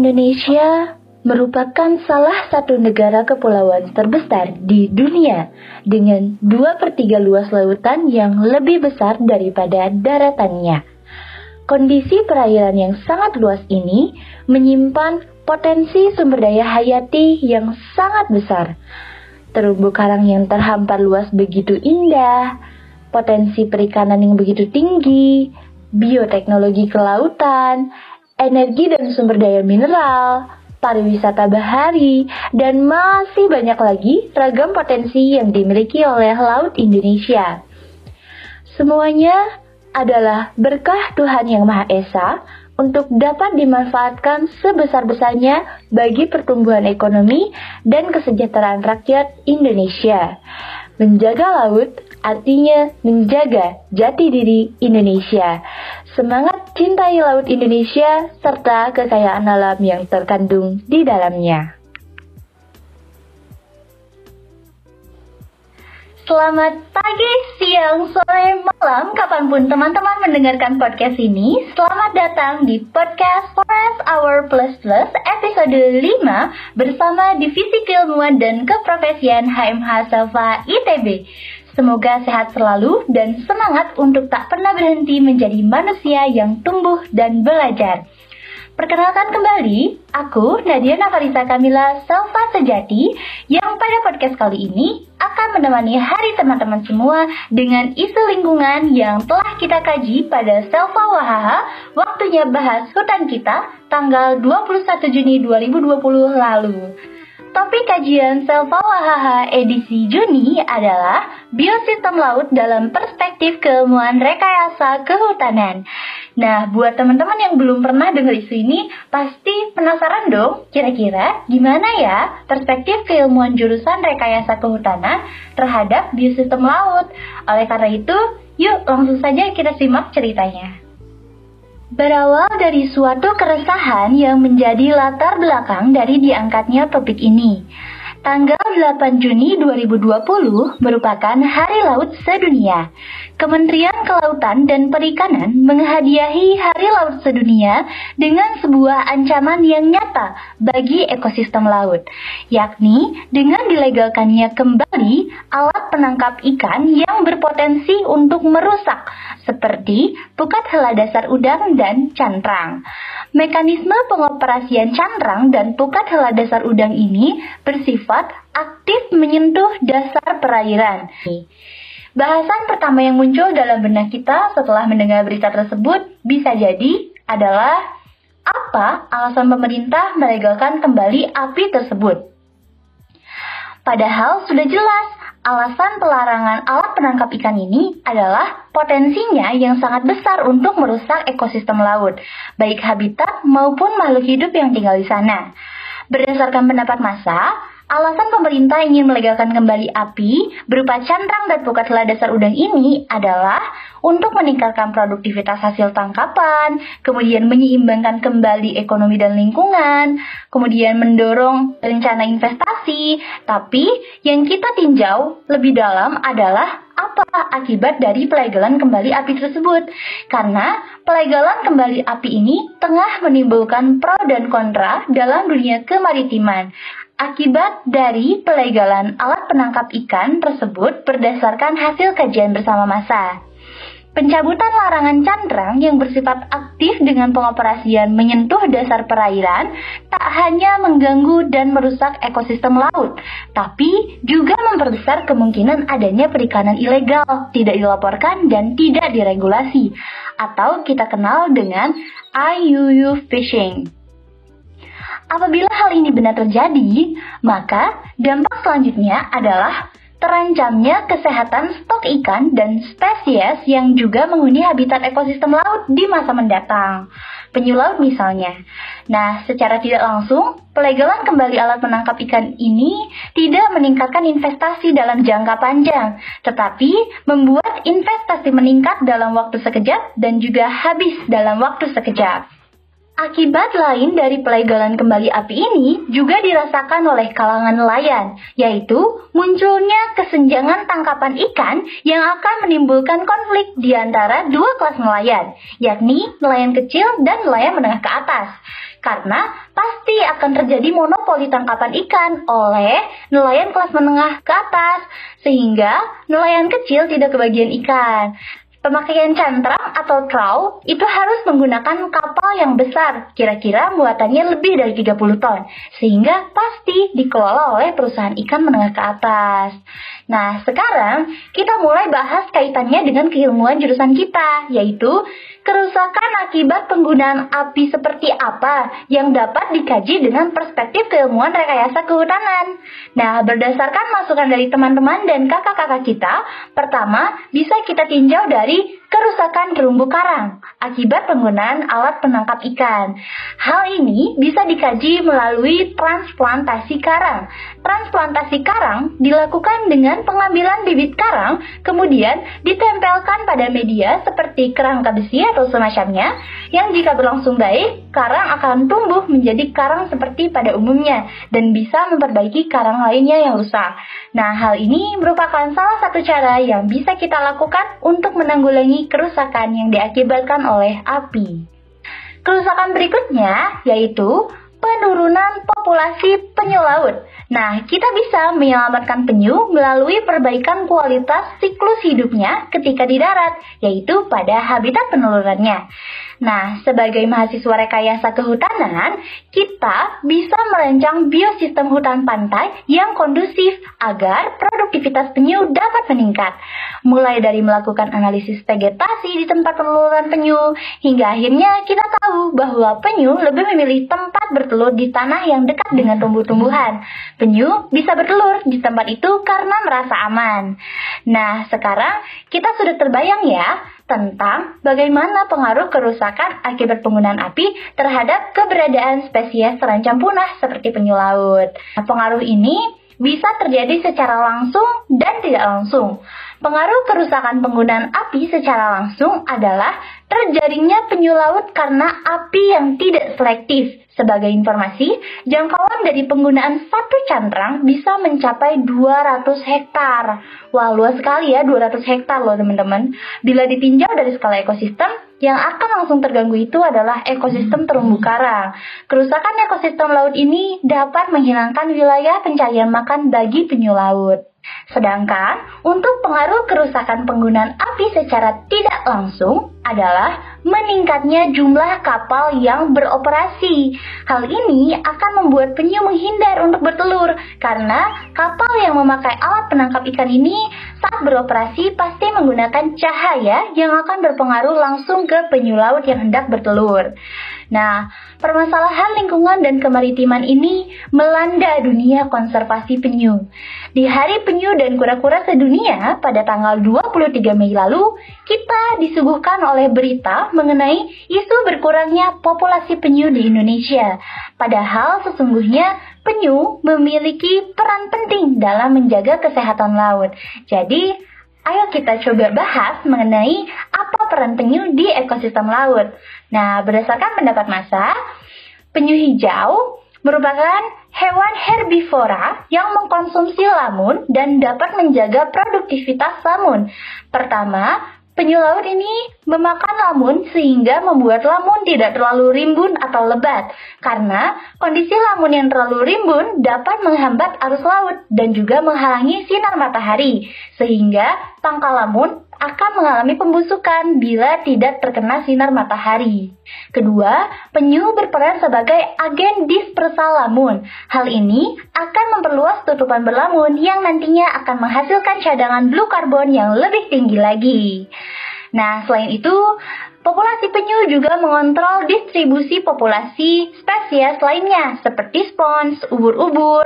Indonesia merupakan salah satu negara kepulauan terbesar di dunia dengan 2 per 3 luas lautan yang lebih besar daripada daratannya. Kondisi perairan yang sangat luas ini menyimpan potensi sumber daya hayati yang sangat besar. Terumbu karang yang terhampar luas begitu indah, potensi perikanan yang begitu tinggi, bioteknologi kelautan, energi dan sumber daya mineral, pariwisata bahari, dan masih banyak lagi ragam potensi yang dimiliki oleh Laut Indonesia. Semuanya adalah berkah Tuhan Yang Maha Esa untuk dapat dimanfaatkan sebesar-besarnya bagi pertumbuhan ekonomi dan kesejahteraan rakyat Indonesia. Menjaga laut artinya menjaga jati diri Indonesia. Semangat cintai laut Indonesia serta kekayaan alam yang terkandung di dalamnya. Selamat pagi, siang, sore, malam, kapan pun teman-teman mendengarkan podcast ini. Selamat datang di podcast Forest Hour Plus Plus episode 5 bersama Divisi Keilmuan dan Keprofesian HMH Selva ITB. Semoga sehat selalu dan semangat untuk tak pernah berhenti menjadi manusia yang tumbuh dan belajar. Perkenalkan kembali, aku Nadia Nafarisa Kamila Selva Sejati yang pada podcast kali ini akan menemani hari teman-teman semua dengan isu lingkungan yang telah kita kaji pada Selva Wahaha waktunya bahas hutan kita tanggal 21 Juni 2020 lalu. Topik kajian Selva Wahaha edisi Juni adalah biosistem laut dalam perspektif keilmuan rekayasa kehutanan. Nah, buat teman-teman yang belum pernah dengar isu ini, pasti penasaran dong, kira-kira gimana ya perspektif keilmuan jurusan rekayasa kehutanan terhadap biosistem laut. Oleh karena itu, yuk langsung saja kita simak ceritanya. Berawal dari suatu keresahan yang menjadi latar belakang dari diangkatnya topik ini. Tanggal 8 Juni 2020 merupakan Hari Laut Sedunia. Kementerian Kelautan dan Perikanan menghadiahi Hari Laut Sedunia dengan sebuah ancaman yang nyata bagi ekosistem laut, yakni dengan dilegalkannya kembali alat penangkap ikan yang berpotensi untuk merusak, seperti pukat hela dasar udang dan cantrang. Mekanisme pengoperasian cantrang dan pukat hela dasar udang ini bersifat aktif menyentuh dasar perairan. Bahasan pertama yang muncul dalam benak kita setelah mendengar berita tersebut bisa jadi adalah apa alasan pemerintah melegalkan kembali api tersebut. Padahal sudah jelas alasan pelarangan alat penangkap ikan ini adalah potensinya yang sangat besar untuk merusak ekosistem laut, baik habitat maupun makhluk hidup yang tinggal di sana. Berdasarkan pendapat massa, Alasan pemerintah ingin melegalkan kembali api berupa cantrang dan pukat hela dasar udang ini adalah untuk meningkatkan produktivitas hasil tangkapan, kemudian menyeimbangkan kembali ekonomi dan lingkungan, kemudian mendorong rencana investasi. Tapi yang kita tinjau lebih dalam adalah apa akibat dari pelegalan kembali api tersebut? Karena pelegalan kembali api ini tengah menimbulkan pro dan kontra dalam dunia kemaritiman. Akibat dari pelegalan alat penangkap ikan tersebut berdasarkan hasil kajian bersama masa. Pencabutan larangan cantrang yang bersifat aktif dengan pengoperasian menyentuh dasar perairan tak hanya mengganggu dan merusak ekosistem laut, tapi juga memperbesar kemungkinan adanya perikanan ilegal, tidak dilaporkan dan tidak diregulasi, atau kita kenal dengan IUU fishing. Apabila hal ini benar terjadi, maka dampak selanjutnya adalah terancamnya kesehatan stok ikan dan spesies yang juga menghuni habitat ekosistem laut di masa mendatang. Penyu laut misalnya. Nah, secara tidak langsung, pelegalan kembali alat menangkap ikan ini tidak meningkatkan investasi dalam jangka panjang, tetapi membuat investasi meningkat dalam waktu sekejap dan juga habis dalam waktu sekejap. Akibat lain dari pelegalan kembali api ini juga dirasakan oleh kalangan nelayan, yaitu munculnya kesenjangan tangkapan ikan yang akan menimbulkan konflik di antara dua kelas nelayan, yakni nelayan kecil dan nelayan menengah ke atas. Karena pasti akan terjadi monopoli tangkapan ikan oleh nelayan kelas menengah ke atas, sehingga nelayan kecil tidak kebagian ikan. Pemakaian cantrang atau trow itu harus menggunakan kapal yang besar, kira-kira muatannya lebih dari 30 ton, sehingga pasti dikelola oleh perusahaan ikan menengah ke atas. Nah, sekarang kita mulai bahas kaitannya dengan keilmuan jurusan kita, yaitu kerusakan akibat penggunaan api seperti apa yang dapat dikaji dengan perspektif keilmuan rekayasa kehutanan. Nah, berdasarkan masukan dari teman-teman dan kakak-kakak kita, pertama bisa kita tinjau dari kerusakan terumbu karang akibat penggunaan alat penangkap ikan. Hal ini bisa dikaji melalui transplantasi karang. Transplantasi karang dilakukan dengan pengambilan bibit karang, kemudian ditempelkan pada media seperti kerangka besi atau semacamnya, yang jika berlangsung baik, karang akan tumbuh menjadi karang seperti pada umumnya dan bisa memperbaiki karang lainnya yang rusak. Nah, hal ini merupakan salah satu cara yang bisa kita lakukan untuk menanggulangi kerusakan yang diakibatkan oleh api. Kerusakan berikutnya yaitu penurunan populasi penyu laut. Nah, kita bisa menyelamatkan penyu melalui perbaikan kualitas siklus hidupnya ketika di darat, yaitu pada habitat penelurannya. Nah, sebagai mahasiswa rekayasa kehutanan, kita bisa merancang biosistem hutan pantai yang kondusif agar produktivitas penyu dapat meningkat. Mulai dari melakukan analisis vegetasi di tempat peneluran penyu, hingga akhirnya kita tahu bahwa penyu lebih memilih tempat bertelur di tanah yang dekat dengan tumbuh-tumbuhan. Penyu bisa bertelur di tempat itu karena merasa aman. Nah, sekarang kita sudah terbayang ya tentang bagaimana pengaruh kerusakan akibat penggunaan api terhadap keberadaan spesies terancam punah seperti penyu laut. Nah, pengaruh ini bisa terjadi secara langsung dan tidak langsung. Pengaruh kerusakan penggunaan api secara langsung adalah terjadinya penyu laut karena api yang tidak selektif sebagai informasi, jangkauan dari penggunaan satu cantrang bisa mencapai 200 hektar. Wah, luas sekali ya 200 hektar loh teman-teman. Bila ditinjau dari skala ekosistem, yang akan langsung terganggu itu adalah ekosistem terumbu karang. Kerusakan ekosistem laut ini dapat menghilangkan wilayah pencarian makan bagi penyu laut. Sedangkan untuk pengaruh kerusakan penggunaan api secara tidak langsung adalah meningkatnya jumlah kapal yang beroperasi. Hal ini akan membuat penyu menghindar untuk bertelur karena kapal yang memakai alat penangkap ikan ini saat beroperasi pasti menggunakan cahaya yang akan berpengaruh langsung ke penyu laut yang hendak bertelur. Nah, permasalahan lingkungan dan kemaritiman ini melanda dunia konservasi penyu. Di Hari Penyu dan Kura-Kura Sedunia pada tanggal 23 Mei lalu, kita disuguhkan oleh berita mengenai isu berkurangnya populasi penyu di Indonesia. Padahal sesungguhnya penyu memiliki peran penting dalam menjaga kesehatan laut. Jadi, ayo kita coba bahas mengenai apa peran penyu di ekosistem laut. Nah, berdasarkan pendapat masa, penyu hijau merupakan hewan herbivora yang mengkonsumsi lamun dan dapat menjaga produktivitas lamun. Pertama, Penyu laut ini memakan lamun sehingga membuat lamun tidak terlalu rimbun atau lebat. Karena kondisi lamun yang terlalu rimbun dapat menghambat arus laut dan juga menghalangi sinar matahari. Sehingga pangkal lamun akan mengalami pembusukan bila tidak terkena sinar matahari. Kedua, penyu berperan sebagai agen dispersal lamun. Hal ini akan memperluas tutupan berlamun yang nantinya akan menghasilkan cadangan blue carbon yang lebih tinggi lagi. Nah, selain itu, Populasi penyu juga mengontrol distribusi populasi spesies lainnya seperti spons, ubur-ubur.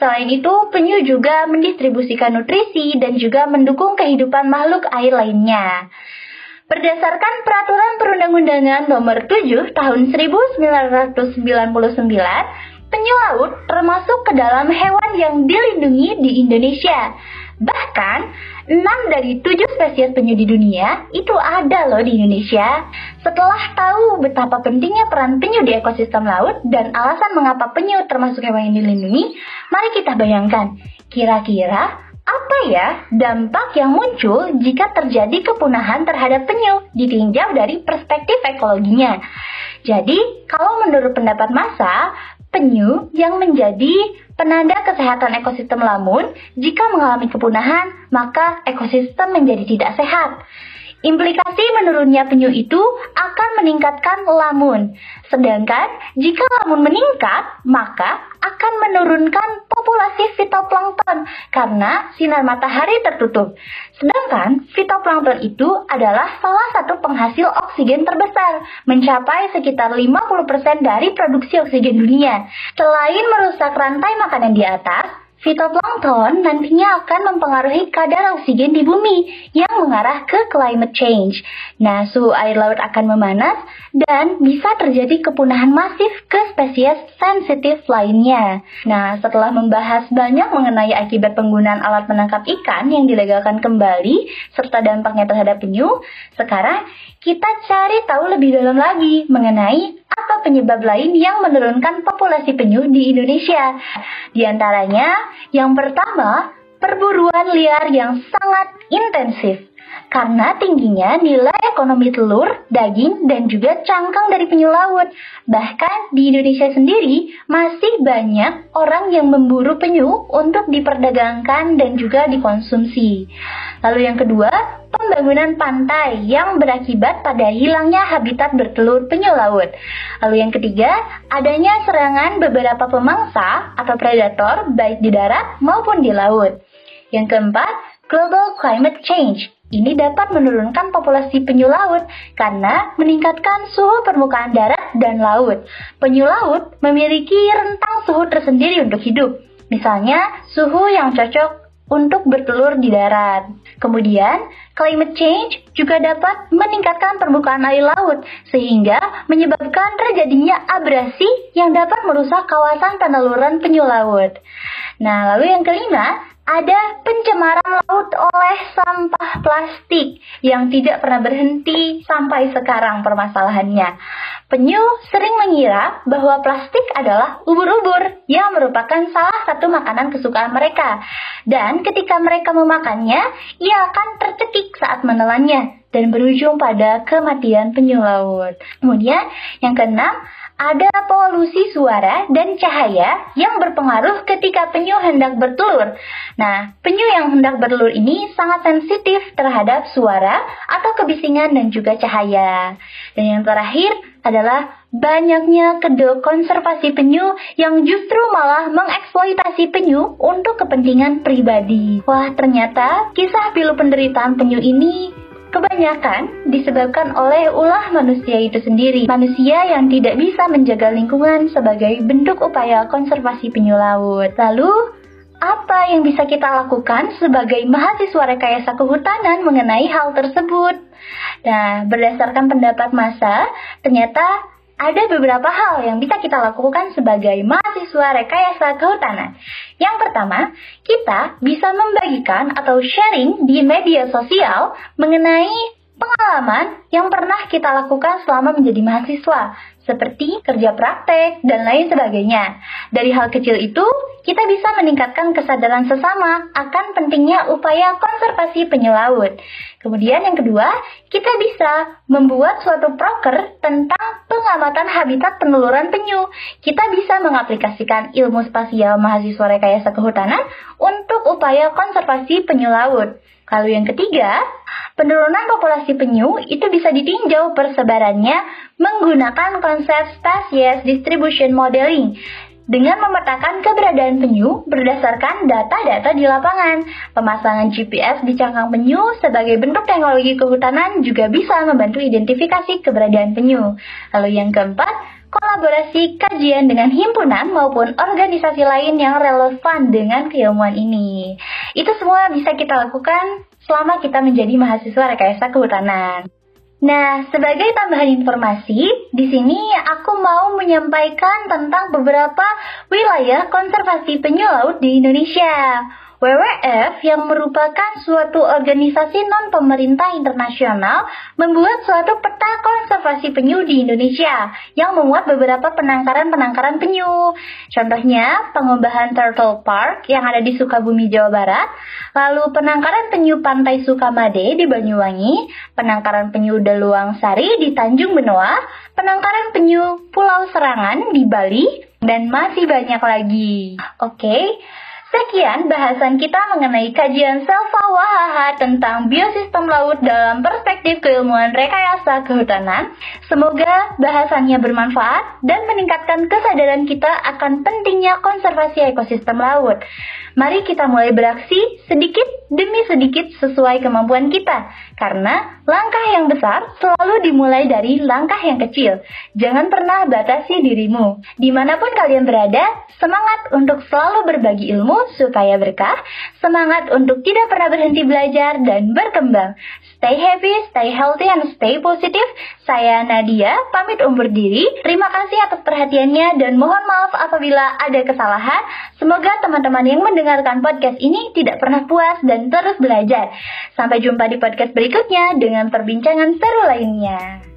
Selain itu, penyu juga mendistribusikan nutrisi dan juga mendukung kehidupan makhluk air lainnya. Berdasarkan Peraturan Perundang-undangan Nomor 7 Tahun 1999, penyu laut termasuk ke dalam hewan yang dilindungi di Indonesia. Bahkan, 6 dari 7 spesies penyu di dunia itu ada loh di Indonesia. Setelah tahu betapa pentingnya peran penyu di ekosistem laut dan alasan mengapa penyu termasuk hewan yang dilindungi, mari kita bayangkan, kira-kira apa ya dampak yang muncul jika terjadi kepunahan terhadap penyu ditinjau dari perspektif ekologinya? Jadi, kalau menurut pendapat masa, penyu yang menjadi penanda kesehatan ekosistem lamun, jika mengalami kepunahan, maka ekosistem menjadi tidak sehat. Implikasi menurunnya penyu itu akan meningkatkan lamun. Sedangkan jika lamun meningkat, maka akan menurunkan populasi fitoplankton karena sinar matahari tertutup. Sedangkan fitoplankton itu adalah salah satu penghasil oksigen terbesar, mencapai sekitar 50% dari produksi oksigen dunia. Selain merusak rantai makanan di atas, Fitoplankton nantinya akan mempengaruhi kadar oksigen di bumi yang mengarah ke climate change. Nah, suhu air laut akan memanas dan bisa terjadi kepunahan masif ke spesies sensitif lainnya. Nah, setelah membahas banyak mengenai akibat penggunaan alat menangkap ikan yang dilegalkan kembali serta dampaknya terhadap penyu, sekarang kita cari tahu lebih dalam lagi mengenai apa penyebab lain yang menurunkan populasi penyu di Indonesia? Di antaranya, yang pertama, perburuan liar yang sangat intensif karena tingginya nilai ekonomi telur, daging, dan juga cangkang dari penyu laut. Bahkan di Indonesia sendiri masih banyak orang yang memburu penyu untuk diperdagangkan dan juga dikonsumsi. Lalu yang kedua, pembangunan pantai yang berakibat pada hilangnya habitat bertelur penyu laut. Lalu yang ketiga, adanya serangan beberapa pemangsa atau predator baik di darat maupun di laut. Yang keempat, global climate change ini dapat menurunkan populasi penyu laut karena meningkatkan suhu permukaan darat dan laut. Penyu laut memiliki rentang suhu tersendiri untuk hidup. Misalnya, suhu yang cocok untuk bertelur di darat. Kemudian, climate change juga dapat meningkatkan permukaan air laut sehingga menyebabkan terjadinya abrasi yang dapat merusak kawasan peneluran penyu laut. Nah, lalu yang kelima, ada pencemaran laut oleh sampah plastik yang tidak pernah berhenti sampai sekarang permasalahannya. Penyu sering mengira bahwa plastik adalah ubur-ubur yang merupakan salah satu makanan kesukaan mereka. Dan ketika mereka memakannya, ia akan tercekik saat menelannya dan berujung pada kematian penyu laut. Kemudian yang keenam, ada polusi suara dan cahaya yang berpengaruh ketika penyu hendak bertelur. Nah, penyu yang hendak bertelur ini sangat sensitif terhadap suara atau kebisingan dan juga cahaya. Dan yang terakhir adalah banyaknya kedok konservasi penyu yang justru malah mengeksploitasi penyu untuk kepentingan pribadi. Wah, ternyata kisah pilu penderitaan penyu ini Kebanyakan disebabkan oleh ulah manusia itu sendiri. Manusia yang tidak bisa menjaga lingkungan sebagai bentuk upaya konservasi penyu laut. Lalu, apa yang bisa kita lakukan sebagai mahasiswa rekayasa kehutanan mengenai hal tersebut? Nah, berdasarkan pendapat masa, ternyata ada beberapa hal yang bisa kita lakukan sebagai mahasiswa rekayasa kehutanan. Yang pertama, kita bisa membagikan atau sharing di media sosial mengenai pengalaman yang pernah kita lakukan selama menjadi mahasiswa seperti kerja praktek, dan lain sebagainya. Dari hal kecil itu, kita bisa meningkatkan kesadaran sesama akan pentingnya upaya konservasi penyu laut. Kemudian yang kedua, kita bisa membuat suatu proker tentang pengamatan habitat peneluran penyu. Kita bisa mengaplikasikan ilmu spasial mahasiswa rekayasa kehutanan untuk upaya konservasi penyu laut. Lalu yang ketiga, penurunan populasi penyu itu bisa ditinjau persebarannya menggunakan konsep species distribution modeling dengan memetakan keberadaan penyu berdasarkan data-data di lapangan. Pemasangan GPS di cangkang penyu sebagai bentuk teknologi kehutanan juga bisa membantu identifikasi keberadaan penyu. Lalu yang keempat, kolaborasi kajian dengan himpunan maupun organisasi lain yang relevan dengan keilmuan ini. Itu semua bisa kita lakukan selama kita menjadi mahasiswa rekayasa kehutanan. Nah, sebagai tambahan informasi, di sini aku mau menyampaikan tentang beberapa wilayah konservasi penyu laut di Indonesia. WWF yang merupakan suatu organisasi non-pemerintah internasional membuat suatu peta konservasi penyu di Indonesia yang memuat beberapa penangkaran-penangkaran penyu. Contohnya, pengembahan Turtle Park yang ada di Sukabumi, Jawa Barat, lalu penangkaran penyu Pantai Sukamade di Banyuwangi, penangkaran penyu Deluang Sari di Tanjung Benoa, penangkaran penyu Pulau Serangan di Bali, dan masih banyak lagi. Oke, okay. Sekian bahasan kita mengenai kajian Selva Wahaha tentang biosistem laut dalam perspektif keilmuan rekayasa kehutanan. Semoga bahasannya bermanfaat dan meningkatkan kesadaran kita akan pentingnya konservasi ekosistem laut. Mari kita mulai beraksi sedikit demi sedikit sesuai kemampuan kita. Karena langkah yang besar selalu dimulai dari langkah yang kecil. Jangan pernah batasi dirimu. Di mana pun kalian berada, semangat untuk selalu berbagi ilmu supaya berkah. Semangat untuk tidak pernah berhenti belajar dan berkembang. Stay happy, stay healthy, and stay positive. Saya Nadia, pamit umur diri. Terima kasih atas perhatiannya dan mohon maaf apabila ada kesalahan. Semoga teman-teman yang mendengar mendengarkan podcast ini tidak pernah puas dan terus belajar. Sampai jumpa di podcast berikutnya dengan perbincangan seru lainnya.